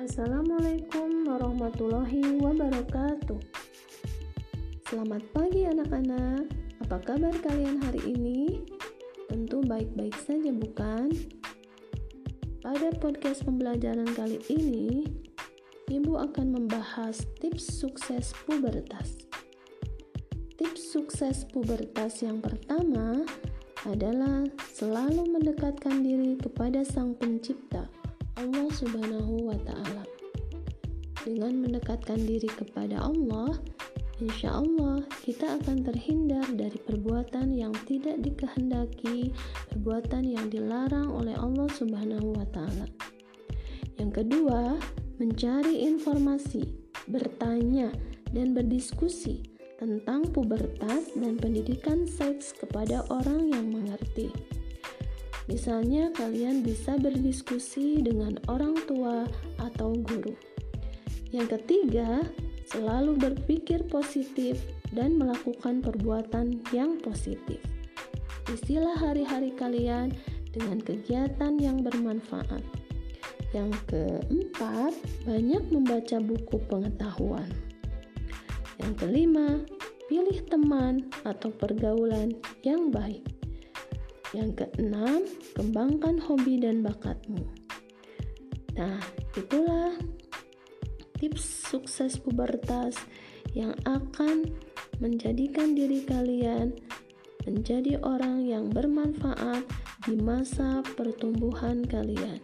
Assalamualaikum warahmatullahi wabarakatuh. Selamat pagi anak-anak. Apa kabar kalian hari ini? Tentu baik-baik saja bukan? Pada podcast pembelajaran kali ini, Ibu akan membahas tips sukses pubertas. Tips sukses pubertas yang pertama adalah selalu mendekatkan diri kepada Sang Pencipta Allah Subhanahu wa Ta'ala. Dengan mendekatkan diri kepada Allah, insya Allah kita akan terhindar dari perbuatan yang tidak dikehendaki, perbuatan yang dilarang oleh Allah Subhanahu wa Ta'ala. Yang kedua, mencari informasi, bertanya, dan berdiskusi tentang pubertas dan pendidikan seks kepada orang yang mengerti. Misalnya, kalian bisa berdiskusi dengan orang tua atau guru. Yang ketiga, selalu berpikir positif dan melakukan perbuatan yang positif. Isilah hari-hari kalian dengan kegiatan yang bermanfaat. Yang keempat, banyak membaca buku pengetahuan. Yang kelima, pilih teman atau pergaulan yang baik. Yang keenam, kembangkan hobi dan bakatmu. Nah, itulah tips sukses pubertas yang akan menjadikan diri kalian menjadi orang yang bermanfaat di masa pertumbuhan kalian.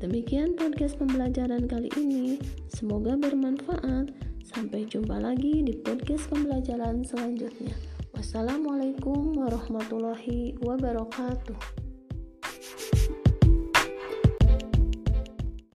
Demikian podcast pembelajaran kali ini. Semoga bermanfaat. Sampai jumpa lagi di podcast pembelajaran selanjutnya. Wassalamualaikum warahmatullahi wabarakatuh.